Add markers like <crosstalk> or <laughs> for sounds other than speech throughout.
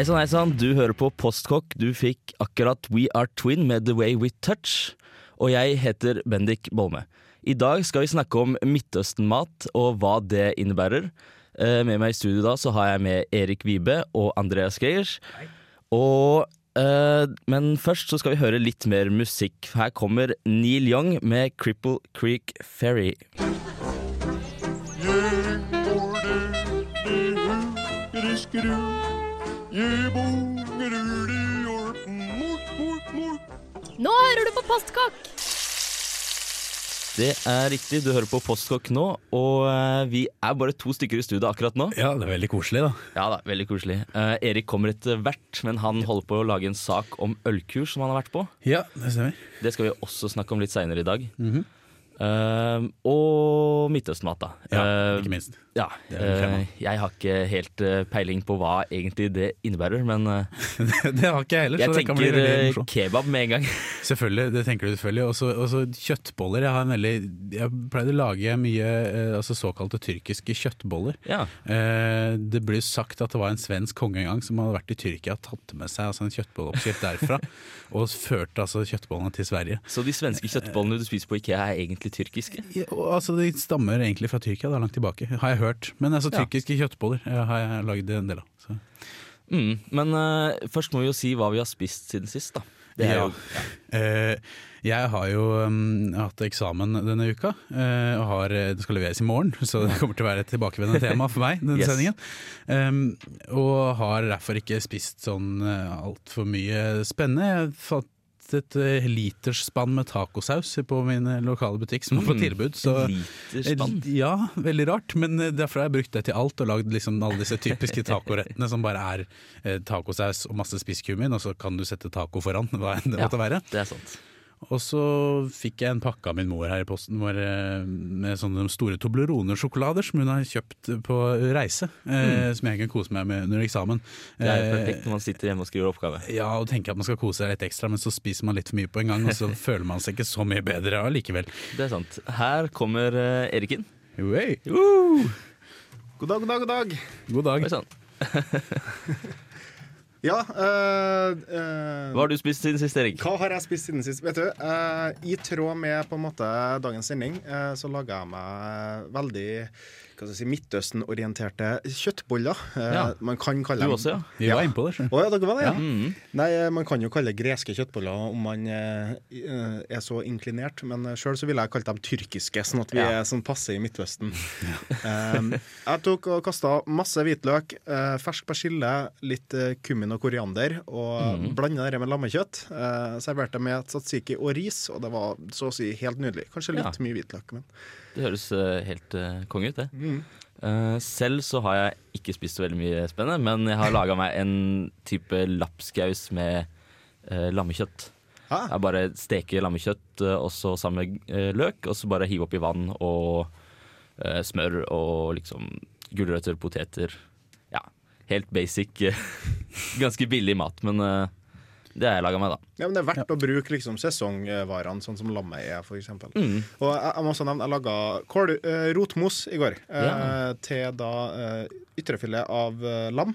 Hei sann, hei sann. Du hører på Postkokk. Du fikk akkurat We Are Twin med The Way We Touch. Og jeg heter Bendik Bolme. I dag skal vi snakke om Midtøsten-mat og hva det innebærer. Eh, Med meg i studio da så har jeg med Erik Vibe og Andreas Greiers. Og eh, Men først så skal vi høre litt mer musikk. Her kommer Neil Young med Cripple Creek Ferry. Nå hører du på Postkokk! Det er riktig, du hører på Postkokk nå, og eh, vi er bare to stykker i studio akkurat nå. Ja, det er veldig koselig, da. Ja da, veldig koselig. Eh, Erik kommer etter hvert, men han holder på å lage en sak om ølkurs som han har vært på. Ja, det stemmer. Det skal vi også snakke om litt seinere i dag. Eh, og Midtøsten-mat, da. Ja, Eh, ikke minst. Ja, Det eh, jeg har ikke helt eh, peiling på hva egentlig det innebærer, men eh, <laughs> det har ikke jeg heller, jeg det tenker kebab med en gang. <laughs> Selvfølgelig, det tenker du selvfølgelig. Og så- kjøttboller. Jeg har en veldig Jeg pleide å lage mye altså såkalte tyrkiske kjøttboller. Ja. Eh, det blir sagt at det var en svensk konge en gang som hadde vært i Tyrkia og tatt med seg altså, en kjøttbolleoppskrift derfra, <laughs> og førte altså kjøttbollene til Sverige. Så de svenske kjøttbollene du spiser på Ikea er egentlig tyrkiske? Ja, altså, de stammer egentlig fra Tyrkia, da, langt tilbake, har jeg hørt. Men altså, Ja. tyrkiske kjøttboller jeg har jeg lagd en del av. Så. Mm, men uh, først må vi jo si hva vi har spist siden sist, da. Det er Ja. jo, <laughs> Eh, jeg har jo um, hatt eksamen denne uka, uh, og har, det skal leveres i morgen, <laughs> så det kommer til å være et tilbakevendende tema for meg. denne <laughs> Yes. sendingen um, Og har derfor ikke spist sånn uh, altfor mye spennende. Jeg har et uh, literspann med tacosaus på min eh, lokale butikk som var på Mm, tilbud. Så. Ja, veldig rart, men eh, derfor har jeg brukt det til alt og lagd liksom alle disse typiske tacorettene som bare er eh, tacosaus og masse spisskummin, og så kan du sette taco foran, hva enn det Ja. måtte være. Det er sant. Og så fikk jeg en pakke av min mor her i posten hvor, eh, med sånne store Toblerone-sjokolader som hun har kjøpt på reise, eh, som jeg kan kose meg med under eksamen. Mm. Det er jo Eh, perfekt når man sitter hjemme og skriver oppgave. ja, og tenker at man skal kose seg litt ekstra, men så spiser man litt for mye på en gang, og så <laughs> føler man seg ikke så mye bedre allikevel. Det er sant. Her kommer uh, Erik inn. Hey. God dag, god dag, god dag. God dag. Oi sann. <laughs> Ja, Øh, øh, Hva har du spist siden sist, Erik? hva har jeg spist siden sist? Vet du, øh, I tråd med på en måte dagens sending, så laga jeg meg veldig si, Midtøsten-orienterte kjøttboller. Eh, Ja. Man kan kalle Du dem også, ja? Vi var inne på det. Å ja, dere var det, ja. Mm. Nei, eh, Man kan jo kalle greske kjøttboller om man eh, eh, er så inklinert, men sjøl så ville jeg kalt dem tyrkiske, sånn at vi Ja. er sånn passe i Midtøsten. <laughs> Um, jeg tok og kasta masse hvitløk, eh, fersk persille, litt eh, kummin og koriander, og Mhm. blanda det med lammekjøtt. Eh, serverte med tzatziki og ris, og det var så å si helt nydelig. Kanskje litt Ja. mye hvitløk, men Det høres eh, helt uh, konge ut, det. mm. Uh, selv så har jeg ikke spist så veldig mye spennende, men jeg har laga meg en type lapskaus med uh, lammekjøtt. Hæ? Jeg bare steker lammekjøtt uh, og så sammen med løk, og så bare hive oppi vann og smør og liksom gulrøtter, poteter. Ja, helt basic. <laughs> Ganske billig mat, men det har jeg laga meg, da. Ja, men Det er verdt å bruke liksom sesongvarene, sånn som lammet er, f.eks. Mm. Og jeg, jeg må også nevne, jeg laga kål, eh, rotmos i går eh, Ja. til da eh, ytrefilet av lam. lam.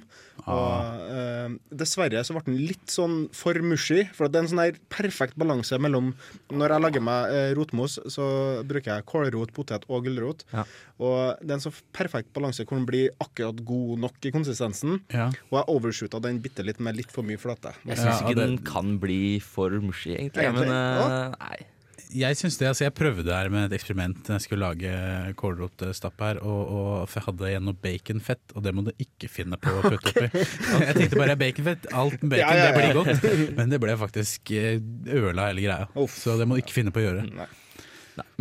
Og eh, dessverre så ble den litt sånn for mushy, for det er en sånn her perfekt balanse mellom Når jeg lager meg rotmos, så bruker jeg kålrot, potet og gulrot. Ja. Og det er en så perfekt balanse hvor den blir akkurat god nok i konsistensen. Ja. Og jeg overshoota den bitte litt med litt for mye fløte. Jeg synes Ja, ikke det- den kan bli for mushy, egentlig. Men uh, nei. Jeg synes det, altså jeg prøvde her med et eksperiment. Jeg skulle lage kålrotstapp her, og, og jeg hadde igjen noe baconfett, og det må du ikke finne på å putte oppi. <laughs> Jeg tenkte bare baconfett, alt med bacon, Ja, ja, ja. det blir godt. <laughs> Men det ble faktisk eh, øla hele greia. Uff. Så det må du ikke finne på å gjøre. Nei.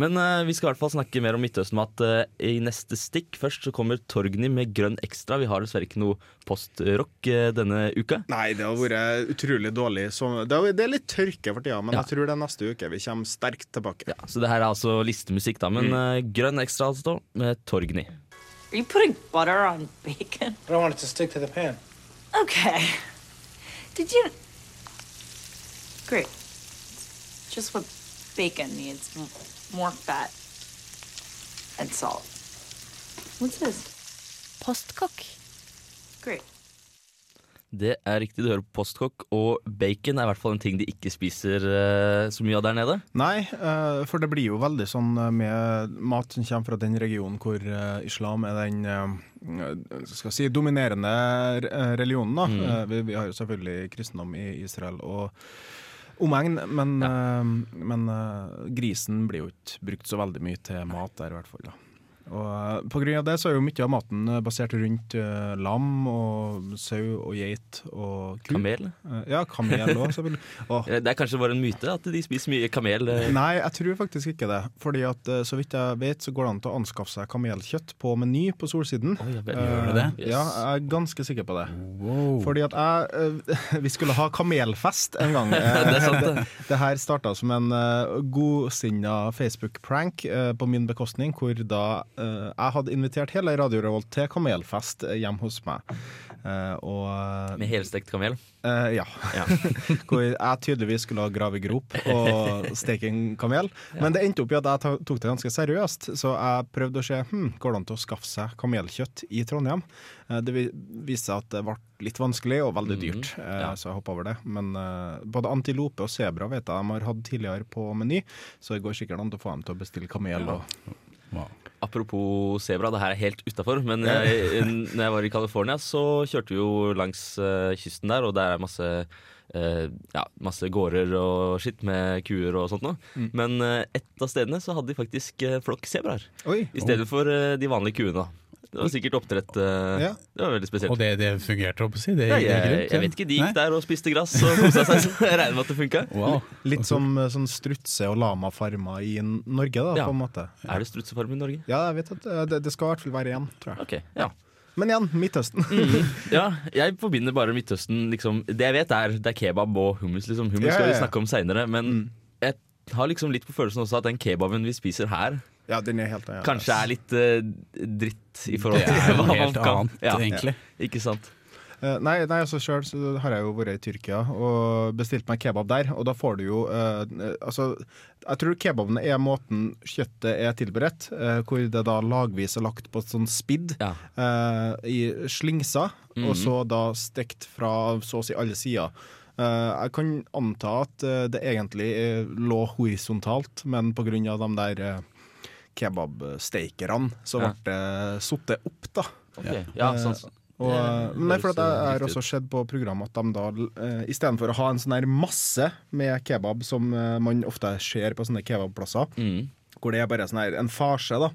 Men uh, vi skal i hvert fall snakke mer om Midtøsten-mat uh, i neste stikk. Først så kommer Torgny med Grønn Ekstra. Vi har dessverre ikke noe postrock uh, denne uka. Nei, det har vært utrolig dårlig. Så det, er, det er litt tørke for tida, men Ja. jeg tror det er neste uke vi kommer sterkt tilbake. Ja, så det her er altså listemusikk, da. Men eh, Grønn Ekstra altså, med Torgny. Are you putting butter on bacon? I don't want it to stick to the pan. Okay. Did you? Great. Just what bacon needs more fat and salt. What's this? Postkokk. Great. Det er riktig, du hører på Postkokk, og bacon er i hvert fall en ting de ikke spiser eh, så mye av der nede. Nei, eh, for det blir jo veldig sånn eh, med mat som kommer fra den regionen hvor eh, islam er den eh, skal si, dominerende eh, religionen. Da. Eh, vi, vi har jo selvfølgelig kristendom i Israel og omegn, men, ja. men eh, grisen blir jo ikke brukt så veldig mye til mat der, i hvert fall. da. Og eh, På grunn av det så er jo mye av maten eh, basert rundt uh, lam og sau og geit og ku. Kamel. Uh, ja, kamel òg, selvfølgelig. <laughs> Og Det er kanskje bare en myte at de spiser mye kamel. Nei, jeg tror faktisk ikke det. Fordi at så vidt jeg vet, så går det an til å anskaffe seg kamelkjøtt på Meny på Solsiden. Oh, jeg, vet, Gjør det det? Eh, Ja, jeg er ganske sikker på det. Wow. Fordi at jeg <laughs> Vi skulle ha kamelfest en gang. <laughs> Det sant, det. det, her starta som en uh, godsinna Facebook-prank på min bekostning, hvor da jeg hadde invitert hele Radio Revolt til kamelfest eh, hjemme hos meg. Eh, og Med helstekt kamel. Eh, ja. Ja. <laughs> Hvor jeg tydeligvis skulle ha grave grop og steke en kamel. Men det endte opp i at jeg tok det ganske seriøst, så jeg prøvde å se hm, går det an til å skaffe seg kamelkjøtt i Trondheim. Eh, det viste seg at det ble litt vanskelig og veldig dyrt, mm, Ja. så jeg hoppa over det. Men uh, både antilope og sebra vet jeg de har hatt tidligere på Meny, så det går sikkert an til å få dem til å bestille kamel. Og, Wow. Apropos sebra, det her er helt utafor, men jeg, når jeg var i California, så kjørte vi jo langs uh, kysten der, og der er masse uh, ja, masse gårder og skitt med kuer og sånt noe. Men uh, et av stedene så hadde de faktisk uh, flokk sebraer i stedet for de vanlige kuene. da. Det var sikkert oppdrett. eh, Ja. Det var veldig spesielt. Og det, det fungerte, holdt på å si? Det, Ja, jeg, grunt, jeg vet ikke, De gikk Nei? der og spiste gress og kosa seg, så <laughs> jeg regner med at det funka. Wow. Litt som eh, sånn strutse- og lamafarmer i Norge, da, Ja. på en måte. Er det strutsefarm i Norge? Ja, jeg vet at eh, det, det skal i hvert fall være igjen, tror jeg. Okay, ja. Men igjen, Midtøsten. Ja, jeg forbinder bare Midtøsten liksom, Det jeg vet er, det er kebab og hummus. Liksom. Hummus Ja, skal ja, vi snakke om seinere, men jeg har liksom litt på følelsen også at den kebaben vi spiser her, Ja, den er helt annen. kanskje er litt uh, dritt i forhold til hva helt kan. Ja, egentlig. ikke sant. Uh, nei, nei, altså selv har jeg jo vært i Tyrkia og bestilt meg kebab der, og da får du jo eh, Altså, jeg tror kebaben er måten kjøttet er tilberedt, uh, hvor det da lagvis er lagt på et sånn spidd Ja. eh, i slingser, Mhm. og så da stekt fra så å si alle sider. Eh, jeg kan anta at det egentlig lå horisontalt, men på grunn av de der kebabstekerne, så ble det satt opp, da. Ok, ja, Eh, sånn, Og, Det er nei, for at jeg eh, har også skjedd sett på programmet at de da, uh, istedenfor å ha en sånn her masse med kebab, som eh, man ofte ser på sånne kebabplasser, Mm. hvor det er bare sånn her en farse, da.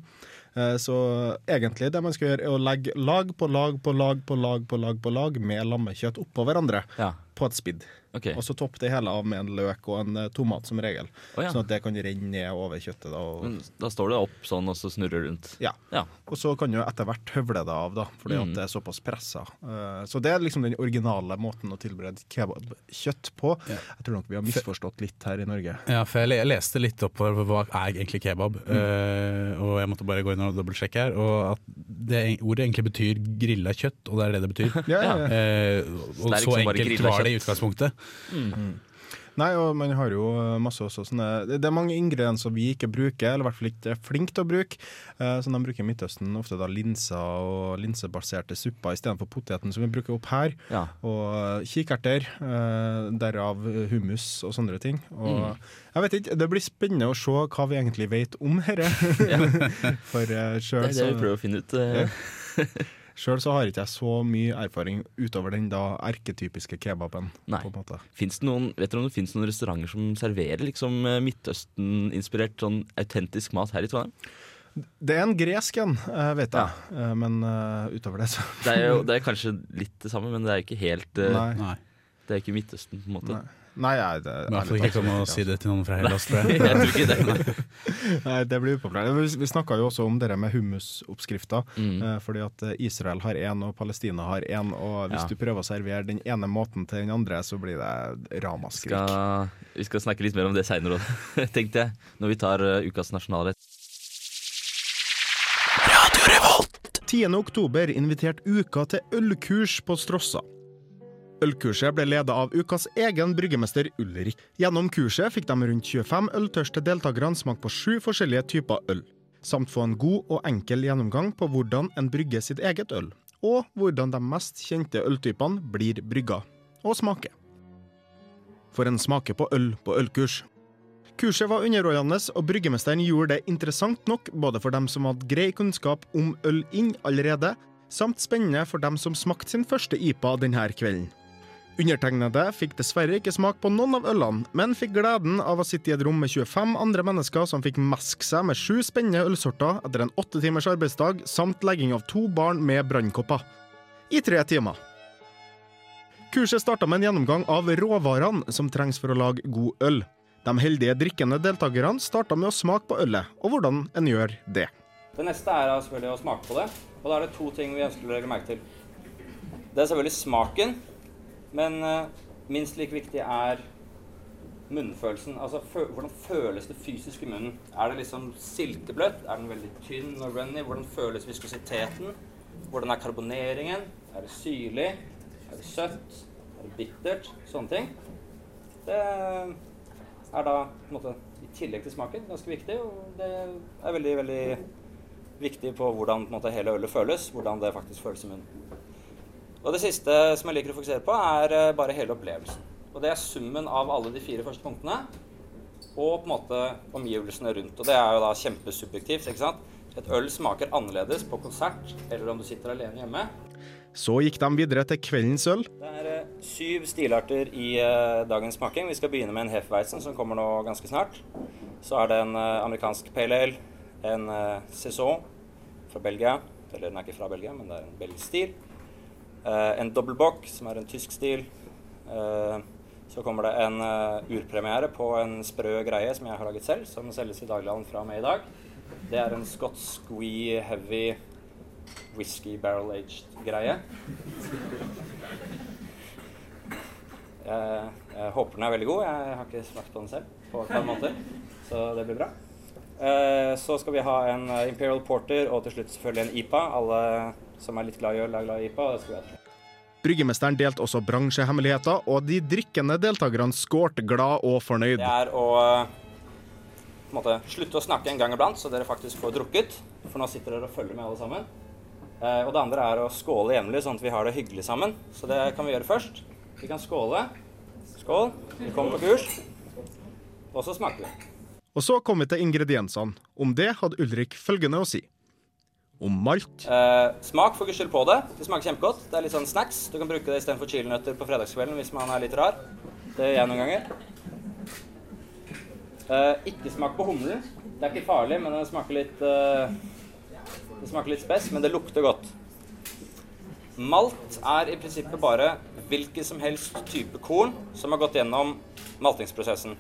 Eh, Så egentlig det man skal gjøre, er å legge lag på lag på lag på lag på lag på lag med lammekjøtt oppå hverandre Ja, på et spidd. Okay. Og så topp det hele av med en løk og en eh, tomat som regel, Oh, ja. sånn at det kan renne ned over kjøttet. Da, og, Men da står det opp sånn, og så snurrer det rundt. ja. Ja. Og så kan du etter hvert høvle det av, da, fordi Mm. at det er såpass pressa. Uh, så det er liksom den originale måten å tilberede kebabkjøtt på. Ja. Jeg tror nok vi har misforstått litt her i Norge. Ja, for jeg, leste litt opp på hva er egentlig kebab, Mm. uh, og jeg måtte bare gå inn og dobbeltsjekke her. Og at det ordet egentlig betyr grilla kjøtt, og det er det det betyr. <laughs> Ja, ja, ja. Uh, og så liksom bare enkelt grilla var det i utgangspunktet. utgangspunktet. Nei, og man har jo masse også sånne Det er mange ingredienser vi ikke bruker, eller i hvert fall ikke er flinke til å bruke. Så de bruker i Midtøsten. Ofte da linser og linsebaserte supper istedenfor poteten som vi bruker opp her. Ja. Og kikerter, eh, derav hummus og sånne ting. Og jeg vet ikke, Det blir spennende å se hva vi egentlig vet om dette. <laughs> For uh, Det er det vi prøver å finne ut. <laughs> eh. så har ikke jeg så mye erfaring utover den da erketypiske kebaben. Nei. på en måte. Fins det noen, vet dere om det finnes noen restauranter som serverer liksom eh, Midtøsten-inspirert sånn autentisk mat her i Trondheim? Det er en gresk en, eh, vet jeg. Ja. Men uh, utover det, så Det er jo det er <laughs> kanskje litt det samme, men det er jo ikke helt eh, Nei. Nei. Det er ikke Midtøsten, på en måte. Nei. Nei, jeg, det, Men i hvert fall ikke komme og si det til noen fra Hellas, tror Jeg <laughs> jeg. tror ikke det. Nei, <laughs> det blir upopulært. Vi, vi snakka jo også om det med hummusoppskrifta. Mm. Eh, fordi at eh, Israel har én, og Palestina har én. Og hvis Ja. du prøver å servere den ene måten til den andre, så blir det ramaskrik. Skal, vi skal snakke litt mer om det seinere òg, <laughs> tenkte jeg. Når vi tar uh, ukas nasjonalrett. 10. oktober inviterte Uka til ølkurs på Strossa. Ølkurset ble ledet av ukas egen bryggemester Ulrik. Gjennom kurset fikk de rundt 25 øltørste deltakerne smake på sju forskjellige typer øl, samt få en god og enkel gjennomgang på hvordan en brygger sitt eget øl, og hvordan de mest kjente øltypene blir brygga og smaker. For en smake på øl på ølkurs. Kurset var underholdende, og bryggemesteren gjorde det interessant nok både for dem som hadde grei kunnskap om øl inn allerede, samt spennende for dem som smakte sin første IPA denne kvelden. Undertegnede fikk dessverre ikke smak på noen av ølene, men fikk gleden av å sitte i et rom med 25 andre mennesker som fikk meske seg med sju spennende ølsorter etter en åtte timers arbeidsdag, samt legging av to barn med brannkopper. I tre timer. Kurset starta med en gjennomgang av råvarene som trengs for å lage god øl. De heldige drikkende deltakerne starta med å smake på ølet, og hvordan en gjør det. Det neste er selvfølgelig å smake på det. Og da er det to ting vi ønsker å legge merke til. Det er selvfølgelig smaken, men eh, minst like viktig er munnfølelsen. Altså fø hvordan føles det fysisk i munnen? Er det liksom silkebløtt? Er den veldig tynn og runny? Hvordan føles viskositeten? Hvordan er karboneringen? Er det syrlig? Er det søtt? Er det bittert? Sånne ting. Det er da på en måte, i tillegg til smaken ganske viktig, og det er veldig, veldig viktig på hvordan på måte, hele ølet føles, hvordan det faktisk føles i munnen. Og det siste som jeg liker å fokusere på, er eh, bare hele opplevelsen. Og det er summen av alle de fire første punktene og på en måte omgivelsene rundt. Og det er jo da kjempesubjektivt. ikke sant? Et øl smaker annerledes på konsert eller om du sitter alene hjemme. Så gikk de videre til kveldens øl. Det er eh, syv stilarter i eh, dagens smaking. Vi skal begynne med en Hefeweizen som kommer nå ganske snart. Så er det en amerikansk pale ale, en saison fra Belgia. Eller den er ikke fra Belgia, men det er en belgisk stil. Eh, en dobbeltbock, som er en tysk stil. Eh, så kommer det en eh, urpremiere på en sprø greie som jeg har laget selv, som selges i daglighandelen fra og med i dag. Det er en skotsk wee heavy whisky barrel-aged greie. Jeg, jeg håper den er veldig god. Jeg har ikke smakt på den selv på et par måneder, så det blir bra. Eh, så skal vi ha en Imperial Porter og til slutt selvfølgelig en IPA. Alle som er litt glad i øl, er glad i IPA. Det skal vi ha. Bryggemesteren delte også bransjehemmeligheter, og de drikkende deltakerne skårte glad og fornøyd. Det er å måte, slutte å snakke en gang iblant, så dere faktisk får drukket. For nå sitter dere og følger med alle sammen. Eh, og det andre er å skåle jevnlig, sånn at vi har det hyggelig sammen. Så det kan vi gjøre først. Vi kan skåle. Skål. Vi kommer på kurs. Og så smaker vi. Og så kom vi til ingrediensene. Om det hadde Ulrik følgende å si. Om malt, Eh, smak for guds skyld på det. Det smaker kjempegodt. Det er litt sånn snacks. Du kan bruke det istedenfor chilinøtter på fredagskvelden hvis man er litt rar. Det gjør jeg noen ganger. Eh, ikke smak på humlen. Det er ikke farlig, men det smaker litt eh, Det smaker litt spess, men det lukter godt. Malt er i prinsippet bare hvilken som helst type korn som har gått gjennom maltingsprosessen.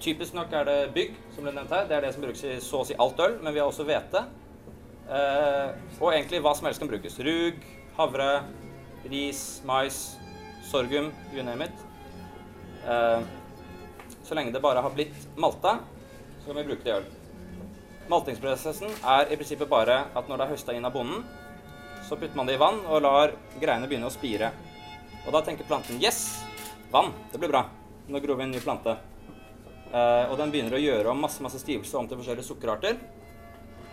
Typisk nok er det bygg, som ble nevnt her. Det er det som brukes i så å si alt øl, men vi har også hvete. Eh, og egentlig hva som helst kan brukes. Rug, havre, ris, mais, sorghum, you name it. Eh, så lenge det bare har blitt malta, så kan vi bruke det i øl. Maltingsprosessen er i prinsippet bare at når det er høsta inn av bonden, så putter man det i vann og lar greiene begynne å spire. Og da tenker planten yes, vann, det blir bra. Nå gror vi en ny plante. Eh, og den begynner å gjøre om masse, masse stivelse om til forskjellige sukkerarter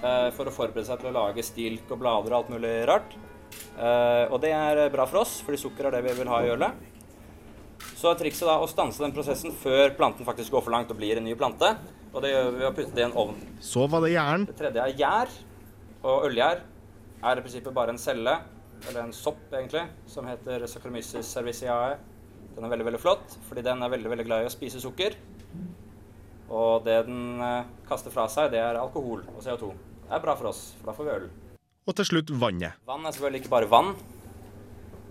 for å forberede seg til å lage stilk og blader og alt mulig rart. Eh, og det er bra for oss, fordi sukker er det vi vil ha i ølet. Så er trikset da å stanse den prosessen før planten faktisk går for langt og blir en ny plante. Og det gjør vi ved å putte det i en ovn. så var det jern, Det tredje er gjær. Og ølgjær er i prinsippet bare en celle, eller en sopp egentlig, som heter Saccharomyces cerevisiae. Den er veldig veldig flott, fordi den er veldig veldig glad i å spise sukker. Og det den eh, kaster fra seg, det er alkohol og CO2. Det er bra for oss, for da får vi øl. og til slutt vannet. Vann er selvfølgelig ikke bare vann.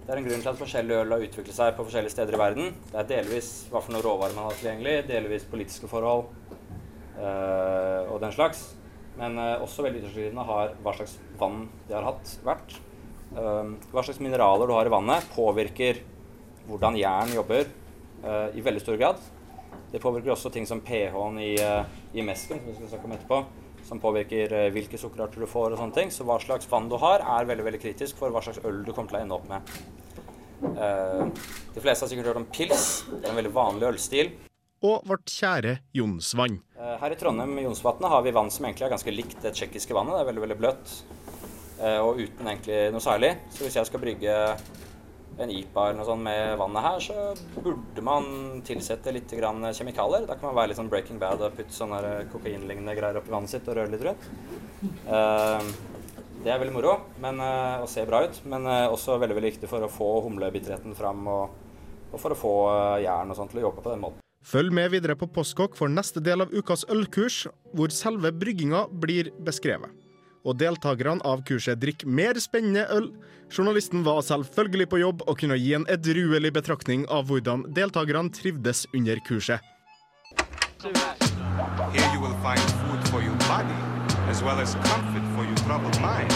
Det er en grunn til at forskjellige øl har utviklet seg på forskjellige steder i verden. Det er delvis hva for noe råvarer man har tilgjengelig, delvis politiske forhold øh, og den slags. Men øh, også veldig utslagsgivende har hva slags vann de har hatt, vært. Um, hva slags mineraler du har i vannet, påvirker hvordan jern jobber uh, i veldig stor grad. Det påvirker også ting som pH-en i, eh, i mesken, som vi skal snakke om etterpå, som påvirker eh, hvilke sukkerarter du får og sånne ting. Så hva slags vann du har, er veldig veldig kritisk for hva slags øl du kommer til å ende opp med. Eh, de fleste har sikkert hørt om pils. Det er en veldig vanlig ølstil. Og vårt kjære Jonsvann. Her i Trondheim Jonsvatnet har vi vann som egentlig er ganske likt det tsjekkiske vannet. Det er veldig veldig bløtt og uten egentlig noe særlig. Så hvis jeg skal brygge en IPA eller noe sånt med vannet her, så burde man tilsette litt kjemikalier. Da kan man være litt sånn Breaking Bad og putte sånne kokainlignende greier oppi vannet sitt og røre litt rundt. Eh, Det er veldig moro men, eh, og ser bra ut, men eh, også veldig veldig viktig for å få humlebitterheten fram og, og for å få eh, jern og sånt til å jobbe på den måten. Følg med videre på Postkokk for neste del av ukas ølkurs, hvor selve brygginga blir beskrevet. Og deltakerne av kurset drikker mer spennende øl. Journalisten var selvfølgelig på jobb og kunne gi en edruelig betraktning av hvordan deltakerne trivdes under kurset. Here you will find food for your body, as well as comfort for your troubled mind.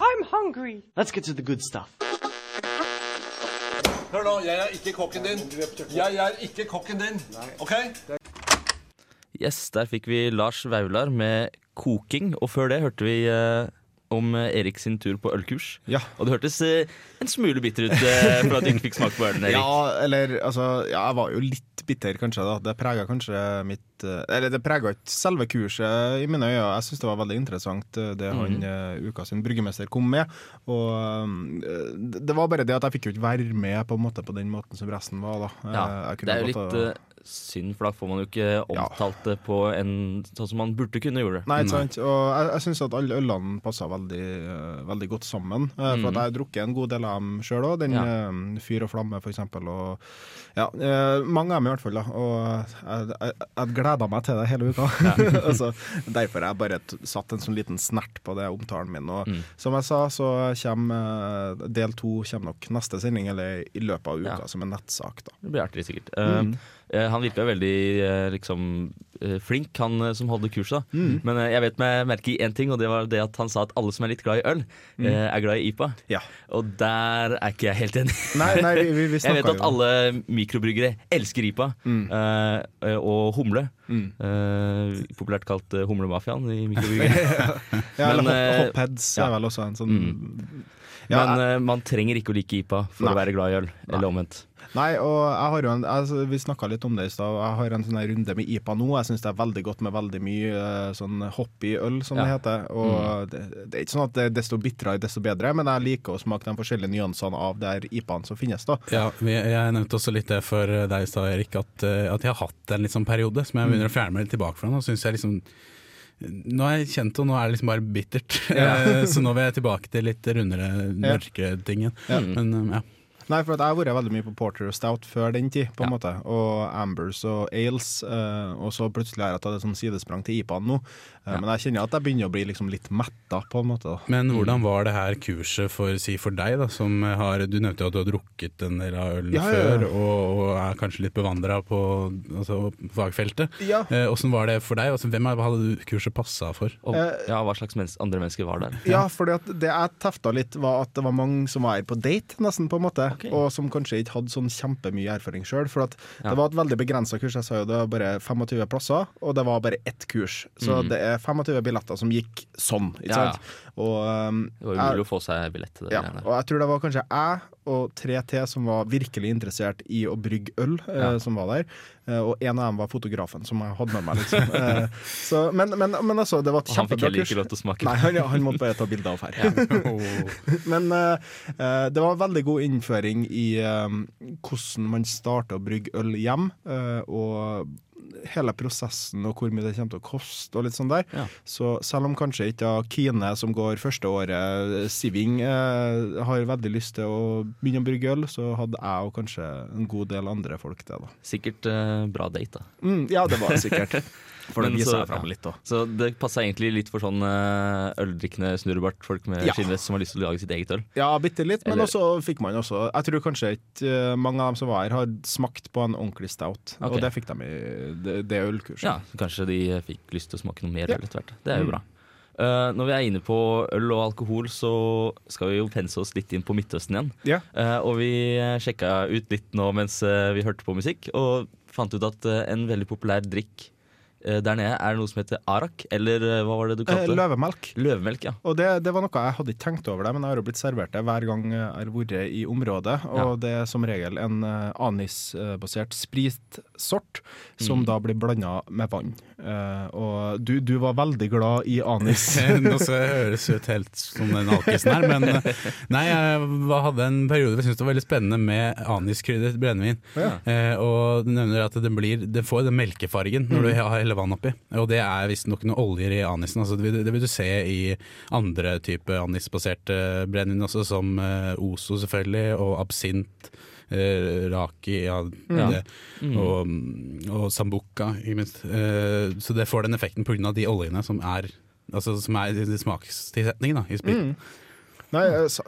I'm hungry. Let's get to the good stuff. Hør nå, jeg er ikke kokken din. Jeg er ikke kokken din. OK? Yes, der fikk vi Lars Vaular med koking, og før det hørte vi eh, om eh, Erik sin tur på ølkurs. Ja. Og det hørtes eh, en smule bitter ut eh, for at du ikke fikk smake på ølen, <laughs> Erik. Ja, eller altså Ja, jeg var jo litt bitter, kanskje. da Det prega kanskje mitt Eller det prega ikke selve kurset i mine øyne. Jeg syns det var veldig interessant det han eh, uka sin bryggemester kom med. Og det var bare det at jeg fikk jo ikke være med på en måte på den måten som resten var. da Ja, jeg kunne det er jo litt synd, for da får man jo ikke omtalt det på en sånn som man burde kunne gjøre det. Nei, ikke sant. Og jeg, jeg syns at alle ølene passer veldig, eh, veldig godt sammen. Eh, for at jeg har drukket en god del av dem sjøl òg. Den Ja. eh, Fyr og flamme, for eksempel. Og, ja, mange av dem i hvert fall. Da. Og jeg, jeg, jeg gleda meg til det hele uka. <laughs> altså, derfor har jeg bare satt en sånn liten snert på det omtalen min. Og som jeg sa, så kommer del to kommer nok neste sending, eller i løpet av uka, Ja. som en nettsak. da. Det blir artig, sikkert. Eh, han virka veldig eh, liksom eh, flink, han eh, som holdt kurset. Mm. Men eh, jeg vet meg merke i én ting, og det var det at han sa at alle som er litt glad i øl, mm. er glad i IPA. Ja. Og der er ikke jeg helt enig. Nei, nei, vi, vi, <laughs> Jeg vet at alle mikrobryggere elsker IPA mm. eh, og humle. Eh, populært kalt eh, humlemafiaen i mikrobryggere. <laughs> ja, eller men, hop, eh, Hopheads ja. er vel også en sånn Ja, Men eh, man trenger ikke å like IPA for Nei. å være glad i øl, eller omvendt. Nei, og jeg har jo en, altså, Vi snakka litt om det i stad. Jeg har en sånn runde med IPA nå. Jeg syns det er veldig godt med veldig mye eh, sånn hoppy øl, som det heter. Og det, det er ikke sånn at det er desto bitrere, desto bedre, men jeg liker å smake de forskjellige nyansene av de her IPA-ene som finnes. da. Ja, jeg nevnte også litt det for deg i stad, Erik, at, eh, at jeg har hatt en sånn periode som jeg begynner å fjerne meg litt tilbake fra. Nå synes jeg liksom nå er jeg kjent, og nå er det liksom bare bittert. Ja. <laughs> Så nå vil jeg tilbake til litt rundere, mørkere ting Ja. Men eh, ja. Nei, for at jeg har vært veldig mye på porter og stout før den tid, på en måte. Og ambers og ales. eh, og så plutselig har jeg tatt et sånn sidesprang til IPA-en nå. Ja. Men jeg kjenner at jeg begynner å bli liksom litt metta, på en måte. da. Men hvordan var det her kurset for, si for deg, da, som har Du nevnte jo at du har drukket en del av ølen Ja, ja, ja. før, og, og er kanskje litt bevandra på altså, fagfeltet. Ja. Eh, Hvordan var det for deg? Altså, hvem hadde du kurset passa for? Og Eh, ja, hva slags mens andre mennesker var der. Ja, fordi at det jeg tefta litt, var at det var mange som var her på date, nesten, på en måte. Ok. Og som kanskje ikke hadde sånn kjempemye erfaring sjøl. For Ja. det var et veldig begrensa kurs. Jeg sa jo det var bare 25 plasser, og det var bare ett kurs. Så det er 25 billetter som gikk sånn, ikke Mm. Ja, sant. Og, um, Det var umulig å få seg billett til det. ja, og jeg tror det var kanskje jeg og tre til som var virkelig interessert i å brygge øl, eh, Ja. som var der. Eh, og en av dem var fotografen som jeg hadde med meg, liksom. Eh, <laughs> så, men, men, men altså, det var et kjempebra kurs. han fikk heller ikke lov til å smake. Nei, han, han måtte bare ta bilder av her. <laughs> Men eh, eh, det var veldig god innføring i eh, hvordan man starter å brygge øl hjem, eh, og hele prosessen og hvor mye det kommer til å koste og litt sånn der. Ja. Så selv om kanskje ikke Kine, som går første året Siving, eh, har veldig lyst til å begynne å brygge øl, så hadde jeg og kanskje en god del andre folk det, da. Sikkert eh, bra date, da. Mm, ja, det var sikkert. <laughs> For det viser fram litt. Så det passer egentlig litt for sånn eh, øldrikkende snurrebart-folk med Ja. skinnvest som har lyst til å lage sitt eget øl. Ja, bitte litt, men Eller- også fikk man også Jeg tror kanskje ikke eh, mange av dem som var her, har smakt på en ordentlig stout. okay. Og det fikk de i det, det ølkurset. Ja, Kanskje de fikk lyst til å smake noe mer Ja. øl etter hvert. Det er jo Mm. bra. Uh, når vi er inne på øl og alkohol, så skal vi jo pense oss litt inn på Midtøsten igjen. Yeah. Uh, og vi sjekka ut litt nå mens vi hørte på musikk, og fant ut at en veldig populær drikk der nede er det noe som heter arak, eller eh, hva var det du Eh, kalte det? løvemelk. Løvemelk, ja. Og det, det var noe jeg hadde ikke tenkt over det, men jeg har jo blitt servert det hver gang jeg har vært i området. Og Ja. det er som regel en eh, anisbasert spritsort som Mm. da blir blanda med vann. Eh, og du, du var veldig glad i anis. <laughs> Nå så høres ut helt som den alkisen her, men eh, nei, jeg hadde en periode hvor jeg syntes det var veldig spennende med aniskrydret brennevin. Ja. Eh, og du nevner at det, blir, det får den melkefargen når du har har heller vann oppi. Og det er visstnok noen oljer i anisen. Altså, det, vil, det vil du se i andre type anisbaserte brennevin også, som eh, Ozo selvfølgelig, og absint. Eh, raki, ja, Ja. Det, Mm. og, og sambuca, ikke minst. Eh, så det får den effekten pga. de oljene som er Altså som er i smakstilsetningen da, i sprit. Mm. Nei, eh, sa-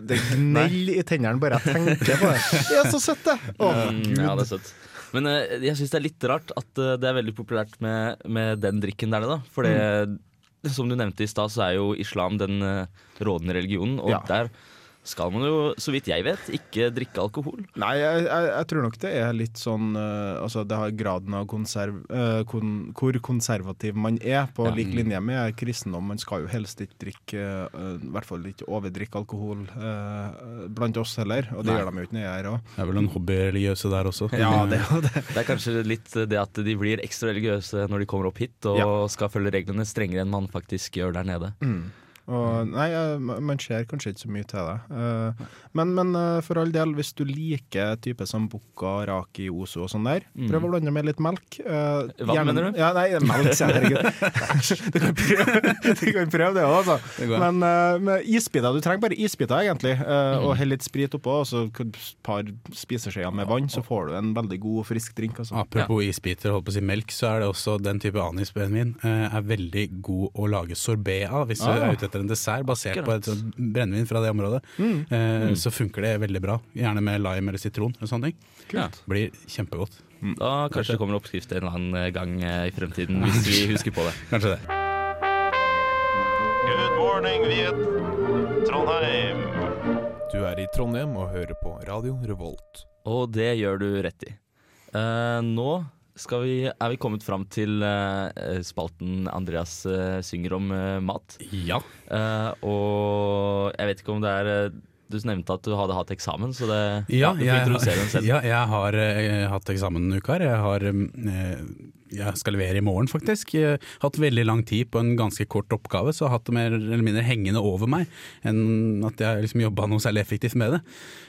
Det gneller i tennene bare jeg tenker på det. Det er så søtt, det! Å, Mm, gud. ja, det er søtt. Men eh, jeg syns det er litt rart at eh, det er veldig populært med, med den drikken der nede. For det, Mm. som du nevnte i stad, så er jo islam den eh, rådende religionen. Og Ja. der skal man jo, så vidt jeg vet, ikke drikke alkohol. Nei, jeg, jeg, jeg tror nok det er litt sånn uh, Altså det har graden av konserv, uh, kon, hvor konservativ man er, på Ja. lik linje med kristendom. Man skal jo helst ikke drikke uh, I hvert fall ikke overdrikke alkohol eh, blant oss heller, og det Nei. gjør de jo ikke nede jeg er her òg. Det er vel noen hobbyreligiøse der også. Ja, <laughs> det, det. Det er kanskje litt det at de blir ekstra religiøse når de kommer opp hit og Ja. skal følge reglene strengere enn man faktisk gjør der nede. Mm. Og, nei, eh, man ser kanskje ikke så mye til det. Eh, men men eh, for all del, hvis du liker type som bukka, raki, oso og sånn der, Mm. prøv å blande med litt melk. Hva Vann, mener du? Ja, nei, melk, sier jeg. Herregud. <laughs> <laughs> Du kan prøve, du kan prøve det òg, altså. Men med isbiter, du trenger bare isbiter, egentlig. eh, Mm. Og hell litt sprit oppå, og så et par spiseskjeer med vann, så får du en veldig god og frisk drink. Altså. Apropos isbiter, holdt på å si melk, så er det også den type anisbrennevin er veldig god å lage sorbé av hvis du Ah. er ute etter en dessert basert Akkurat. på et brennevin fra det området. Mm. Eh, Så funker det veldig bra. Gjerne med lime eller sitron eller sånne ting. Ja. Blir kjempegodt. Da kanskje det kommer oppskrift en eller annen gang eh, i fremtiden, <laughs> hvis vi husker på det. Kanskje det. Good morning, Viet. Trondheim. Du er i Trondheim og hører på Radio Revolt. Og det gjør du rett i. Uh, nå vi, er vi kommet fram til uh, spalten Andreas uh, synger om uh, mat. Ja. Og jeg vet ikke om det er Du nevnte at du hadde hatt eksamen, så det Ja, du får introdusere den selv. ja, jeg har hatt eksamen denne uka. Jeg, har, eh, jeg skal levere i morgen, faktisk. Jeg har hatt veldig lang tid på en ganske kort oppgave, så jeg har hatt det mer eller mindre hengende over meg enn at jeg liksom jobba noe særlig effektivt med det.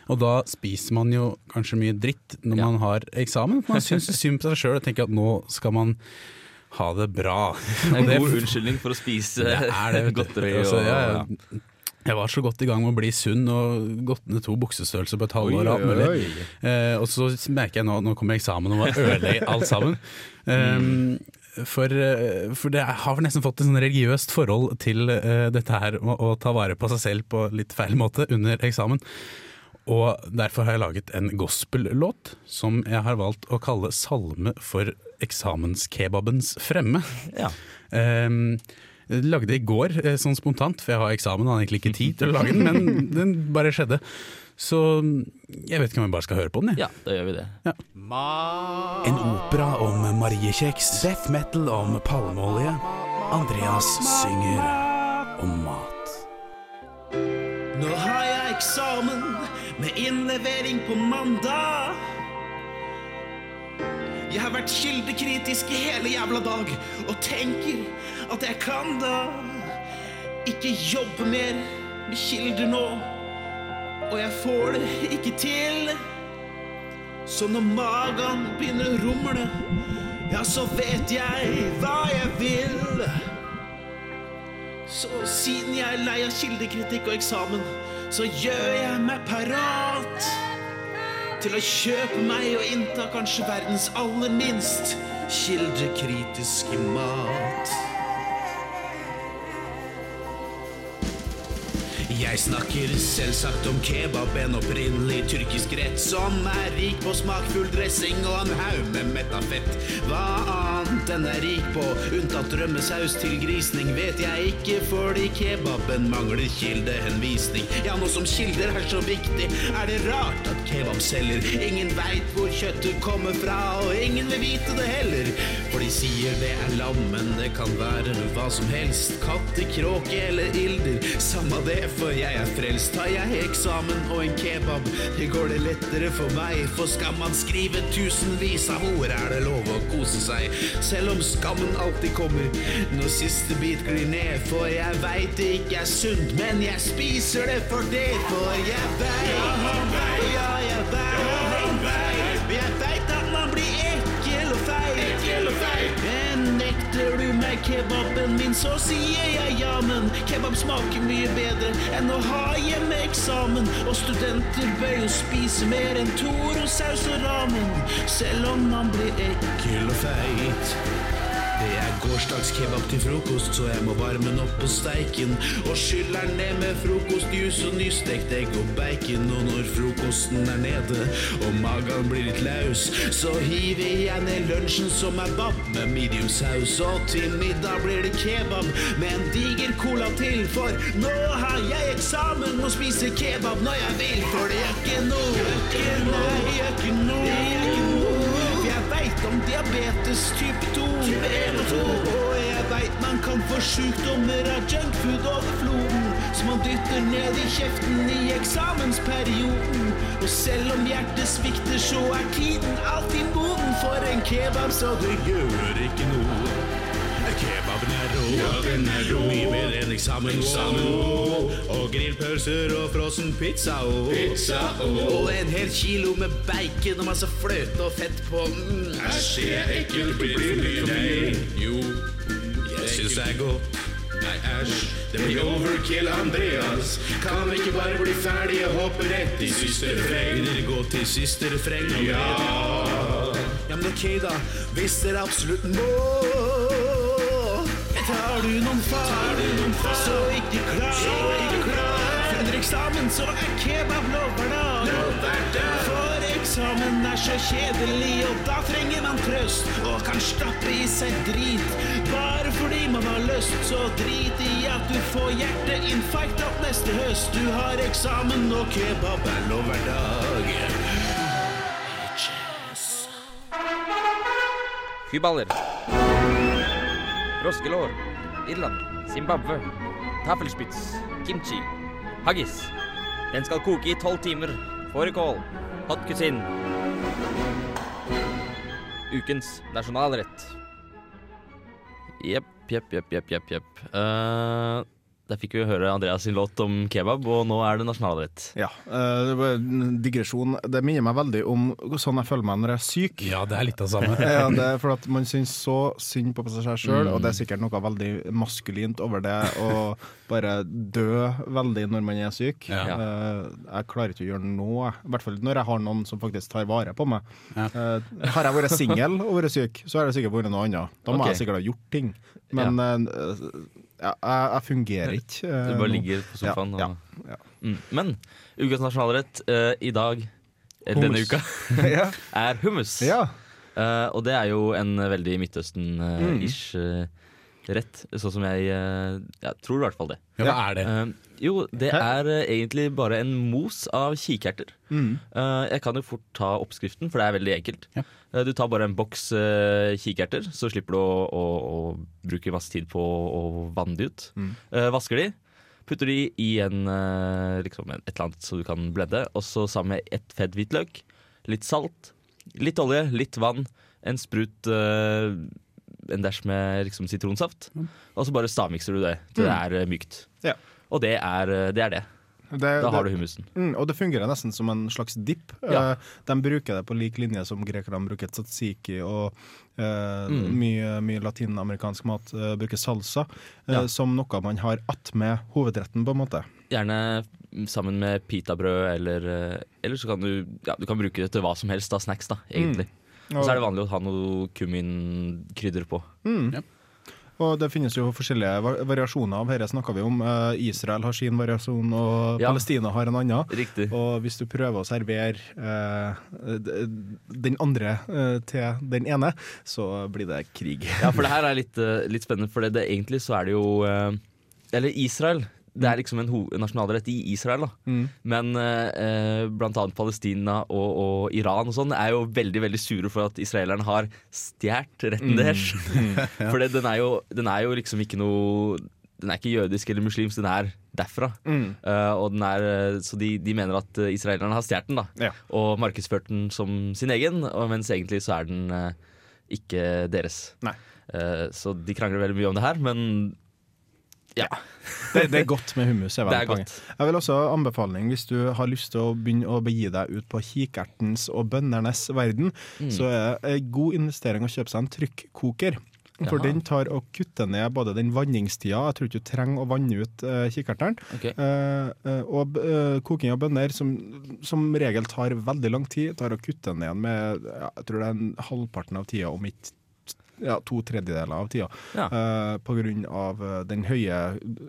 Og da spiser man jo kanskje mye dritt når Ja. man har eksamen. Man syns synd på seg sjøl og tenker at nå skal man ha det bra. En er en god unnskyldning for å spise det er det, godteri. Altså, og, jeg, var så godt i gang med å bli sunn og gått ned to buksestørrelser på et halvår. Eh, og så merker jeg nå nå kommer eksamen og må ødelegge alt sammen. Um, <laughs> for, eh, for det har nesten fått et sånn religiøst forhold til uh, dette her å, å ta vare på seg selv på litt feil måte under eksamen. Og derfor har jeg laget en gospel-låt som jeg har valgt å kalle 'Salme for eksamenskebabens fremme'. ja. Um, jeg lagde i går, eh, sånn spontant, for jeg har eksamen og har egentlig ikke tid til å lage den, men <laughs> den bare skjedde. Så jeg vet ikke om vi bare skal høre på den. Jeg. ja, da gjør vi det. En opera om mariekjeks, death metal om palmeolje. Andreas synger om mat. Nå har jeg eksamen med innlevering på mandag. Jeg har vært kildekritisk i hele jævla dag og tenker at jeg kan da ikke jobbe mer med kilder nå. Og jeg får det ikke til. Så når magen begynner å rumle, ja, så vet jeg hva jeg vil. Så siden jeg er lei av kildekritikk og eksamen, så gjør jeg meg parat til å kjøpe meg og innta kanskje verdens aller minst kildekritiske mat. Jeg snakker selvsagt om kebab, en opprinnelig tyrkisk rett som er rik på smakfull dressing og en haug med metta fett. Hva annet den er rik på, unntatt rømmesaus til grisning, vet jeg ikke, fordi kebaben mangler kildehenvisning. Ja, noe som kilder er så viktig, er det rart at kebab selger. Ingen veit hvor kjøttet kommer fra, og ingen vil vite det heller. For de sier det er lam, men det kan være hva som helst. Katte, kråke eller ilder, samme det, for jeg er frelst. Tar jeg eksamen og en kebab, det går det lettere for meg. For skal man skrive tusenvis av ord, er det lov å kose seg. Selv om skammen alltid kommer når siste bit glir ned. For jeg veit det ikke er sunt, men jeg spiser det for det. For jeg veit, ja, jeg veit, kebaben min, så sier jeg ja, men kebab smaker mye bedre enn å ha hjemmeeksamen. Og studenter bør jo spise mer enn Toro-saus og ramen, selv om man blir ekkel og feit. Det er gårsdagskebab til frokost, så jeg må varme den opp på steiken. Og skyller den ned med frokostjuice og nystekt egg og bacon. Og når frokosten er nede og magen blir litt laus, så hiver jeg ned lunsjen som er bab med medium saus. Og til middag blir det kebab med en diger cola til, for nå har jeg eksamen og spiser kebab når jeg vil, for det er ikke noe. Ikke noe, ikke noe. Diabetes type 2. Og jeg veit man kan få sjukdommer av junkfood over floden. Som man dytter ned i kjeften i eksamensperioden. Og selv om hjertet svikter, så er tiden alltid moden for en kebab, så det gjør ikke noe. Kebaben er ro. ja, den er ro. Mye bedre enn eksamen. eksamen. Og grillpølser og frossen pizza. Pizza og en hel kilo med bacon og masse fløte og fett på. Mm. Æsj, det er ekkelt. Blir for mye deig. Jo, jeg syns det er godt. Nei, æsj. Det blir overkill, Andreas. Kan vi ikke bare bli ferdige og hoppe rett i siste refreng? Vil dere gå til siste refreng? Ja. Ja, men ok, da. Hvis dere absolutt må. Tar du noen feil, så ikke klar. Under eksamen så er kebab lovhverdag. For eksamen er så kjedelig, og da trenger man trøst. Og kan stappe i seg drit, bare fordi man har lyst. Så drit i at du får hjerteinfarkt opp neste høst. Du har eksamen, og kebab er lovhverdag. Kyballer. Froskelår. Irland. Zimbabwe. taffelspitz, Kimchi. Haggis. Den skal koke i tolv timer. Fårikål. Hot cuisine. Ukens nasjonalrett. Jepp, jepp, jepp, jepp, jepp. jepp. Eh, der fikk vi høre Andreas sin låt om kebab, og nå er det nasjonalrett. Ja, eh, det var en digresjon. Det minner meg veldig om sånn jeg føler meg når jeg er syk. Ja, det er litt av samme. <laughs> ja, det er for at Man syns så synd på seg sjøl, Mm. og det er sikkert noe veldig maskulint over det å bare dø veldig når man er syk. Ja. Eh, jeg klarer ikke å gjøre noe, i hvert fall når jeg har noen som faktisk tar vare på meg. Ja. Eh, har jeg vært singel og vært syk, så har det sikkert vært noe annet. Da må okay. jeg sikkert ha gjort ting. Men ja, jeg, jeg fungerer ikke. eh, <laughs> Du bare ligger på sofaen Ja, og ja, Mm. Men ukas nasjonalrett uh, i dag, eller denne uka, <laughs> <laughs> er hummus. ja. Eh, og det er jo en veldig Midtøsten-ish Mm. Rett, sånn som jeg Jeg tror i hvert fall det. Ja, hva er det? Uh, jo, det Hæ? er eh, egentlig bare en mos av kikerter. Mm. Uh, jeg kan jo fort ta oppskriften, for det er veldig enkelt. Ja. Eh, du tar bare en boks uh, kikerter, så slipper du å, å, å bruke masse tid på å vanne de ut. Mm. Eh, vasker de, putter de i en, eh, liksom en, et eller annet så du kan blende, og så sammen med ett fedd hvitløk, litt salt, litt olje, litt vann, en sprut eh, en dæsj med liksom, sitronsaft, og så bare stavmikser du det til det er eh, mykt. Ja. Og det er eh, det. Er det. Det, Da har det- du hummusen. Mm, og det fungerer nesten som en slags dip. Ja. Uh, de bruker det på lik linje som grekerne bruker tzatziki, og uh, Mm. mye, mye latinamerikansk mat uh, bruker salsa, Ja. som noe man har attmed hovedretten, på en måte. Gjerne sammen med pitabrød, eller, eller så kan du, ja, du kan bruke det til hva som helst av snacks, da, egentlig. Mm. Og så er det vanlig å ha noe kumminkrydder på. Mm. Og det finnes jo forskjellige variasjoner av dette snakker vi om. Eh, Israel har sin variasjon, og Ja. Palestina har en annen. Riktig. Og hvis du prøver å servere eh, den andre eh, til den ene, så blir det krig. Ja, for det her er litt, eh, litt spennende, for det, det, egentlig så er det jo eh, Eller Israel. Det er liksom en nasjonalrett i Israel, da. Mm. Men eh, bl.a. blant annet Palestina og, og Iran og sånn er jo veldig veldig sure for at israelerne har stjålet retten Mm. deres. Mm. <laughs> For den, den er jo liksom ikke noe Den er ikke jødisk eller muslimsk, den er derfra. Mm. Uh, og den er, eh, så de, de mener at eh, israelerne har stjålet den da Ja. og markedsført den som sin egen, og mens egentlig så er den uh, ikke deres. Eh, så de krangler veldig mye om det her, men ja. <laughs> Det, det er godt med hummus. er Det er godt. Jeg vil også anbefaling hvis du har lyst til å begynne å begi deg ut på kikertens og bøndernes verden, Mm. så er det en god investering å kjøpe seg en trykkoker. For Jaha. den tar og kutter ned både den vanningstida, jeg tror ikke du trenger å vanne ut uh, kikerteren, okay. eh, eh, og uh, koking av bønner, som som regel tar veldig lang tid, tar og kutter ned med ja, jeg tror det er en halvparten av tida, om ikke ja, to tredjedeler av tida. Ja. Uh, på grunn av eh, den høye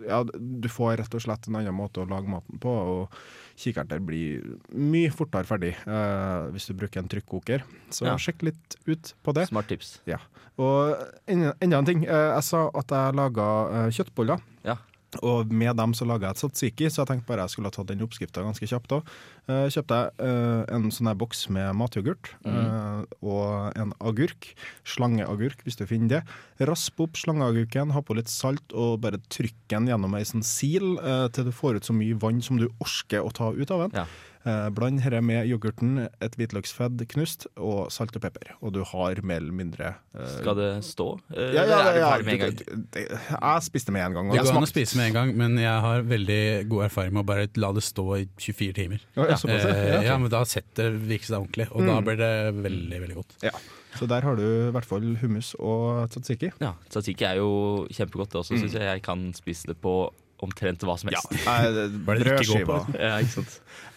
Ja, du får rett og slett en annen måte å lage maten på, og kikerter blir mye fortere ferdig uh, hvis du bruker en trykkoker. Så Ja. sjekk litt ut på det. Smart tips. Ja. Og enda enda en ting. Uh, jeg sa at jeg laga kjøttboller. Ja. Og med dem så laga jeg et satsiki, så jeg tenkte bare jeg skulle ha tatt den oppskrifta ganske kjapt òg. Uh, kjøpte jeg uh, en sånn her boks med matyoghurt eh, og en agurk. Slangeagurk, hvis du finner det. Rasp opp slangeagurken, ha på litt salt og bare trykk den gjennom ei sånn sil eh, til du får ut så mye vann som du orker å ta ut av den. Ja. Eh, bland dette med yoghurten, et hvitløksfedd knust og salt og pepper. Og du har mer eller mindre uh, Skal det stå? Eh, ja, ja, eller er du ja, ferdig med en gang? Jeg spiste med en gang. og Det går an å spise med en gang, men jeg har veldig god erfaring med å bare la det stå i 24 timer. Ja, ja, såpass, ja. Ja, ja, men da setter virker det ordentlig, og da Mm. blir det veldig, veldig godt. Ja. Så der har du i hvert fall hummus og tzatziki. Ja, Tzatziki er jo kjempegodt, det også, Mm. syns jeg. Jeg kan spise det på omtrent hva som helst. <laughs> På Brødskiva. Ja? <laughs>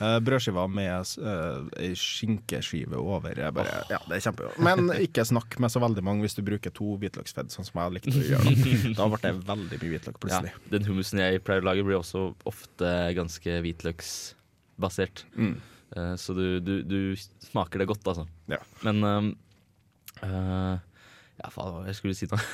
Eh, brødskiva med uh, skinkeskive over. Bare, ja, det er kjempegodt. Men ikke snakk med så veldig mange hvis du bruker to hvitløksfedd, sånn som jeg likte å gjøre. Da <laughs> Da ble det veldig mye hvitløk Ja, plutselig. den hummusen jeg pleier å lage, blir også ofte ganske hvitløksbasert. Mm. Uh, så du, du, du smaker det godt, altså. Ja. Men eh, Ja, faen, hva jeg skulle si nå? <laughs>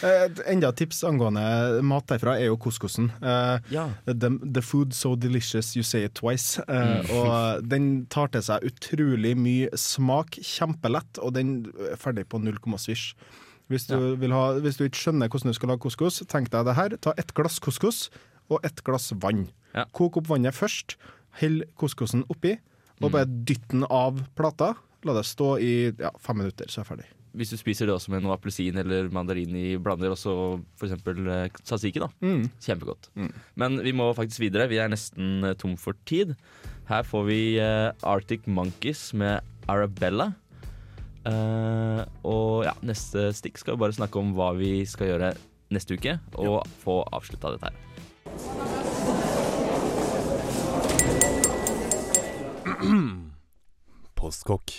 Eh, Et enda tips angående mat derfra er jo couscousen. Uh, Ja. the, the food so delicious you say it twice. Uh, Mm. og den tar til seg utrolig mye smak, kjempelett, og den er ferdig på null komma svisj. Hvis du, vil ha, hvis du ikke skjønner hvordan du skal lage couscous, tenk deg det her. Ta ett glass couscous og ett glass vann. Ja. Kok opp vannet først, hell couscousen oppi, Mm. og bare dytt den av plata. La det stå i ja, fem minutter, så er jeg ferdig. Hvis du spiser det også med noe appelsin eller mandarin i blander, og så f.eks. Uh, tzatziki, da. Mm. Kjempegodt. Mm. Men vi må faktisk videre. Vi er nesten eh, tom for tid. Her får vi eh, Arctic Monkeys med Arabella. Uh, og ja, neste stikk skal vi bare snakke om hva vi skal gjøre neste uke, og få avslutta dette her. <clears throat> Postkokk.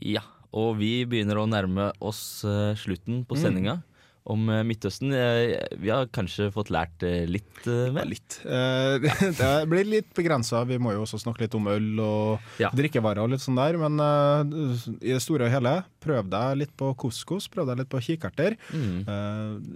Ja, og vi begynner å nærme oss eh, slutten på sendinga om eh, Midtøsten. Eh, vi har kanskje fått lært eh, litt mer? Ja, litt. Eh, <laughs> det blir litt begrensa. Vi må jo også snakke litt om øl og Ja. drikkevarer og litt sånn der. Men eh, i det store og hele, prøv deg litt på couscous, prøv deg litt på kikerter. Mm.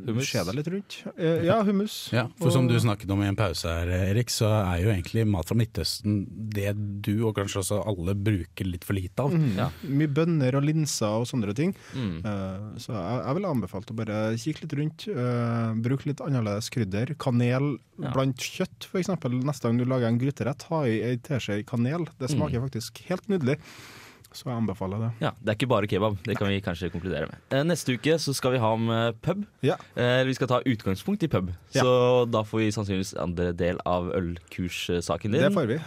Hummus. Se deg litt rundt. Eh, ja, hummus. Ja, for som du snakket om i en pause her, Erik, så er jo egentlig mat fra Midtøsten det du, og kanskje også alle, bruker litt for lite av. Mm. Ja. Mye bønner og linser og sånne ting. Mm. Eh, så jeg, jeg ville anbefalt å bare kikke litt rundt. Uh, bruk litt annerledes krydder. Kanel Ja. blant kjøtt, f.eks. Neste gang du lager en gryterett, ha i ei teskje kanel. Det smaker Mm. faktisk helt nydelig. Så jeg anbefaler det. Ja, Det er ikke bare kebab, det kan vi kanskje konkludere med. Eh, neste uke så skal vi ha om eh, pub. Ja. Eh, vi skal ta utgangspunkt i pub, Ja. så da får vi sannsynligvis andre del av ølkurssaken din. Det får vi.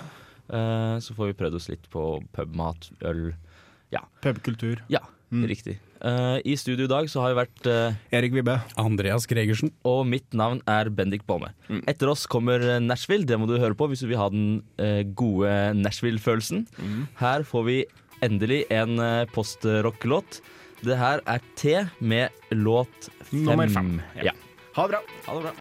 Så får vi prøvd oss litt på pubmat, øl Ja. Pubkultur. Ja. Riktig. Eh, I studio i dag så har vi vært uh, Erik Vibbe. Andreas Gregersen. Og mitt navn er Bendik Bolme. Etter oss kommer eh, Nashville. Det må du høre på hvis du vil ha den uh, gode Nashville-følelsen. Her får vi endelig en uh, postrock-låt. Det her er T med låt fem. Nummer fem, ja. Ja. Ha det bra. Ha det bra.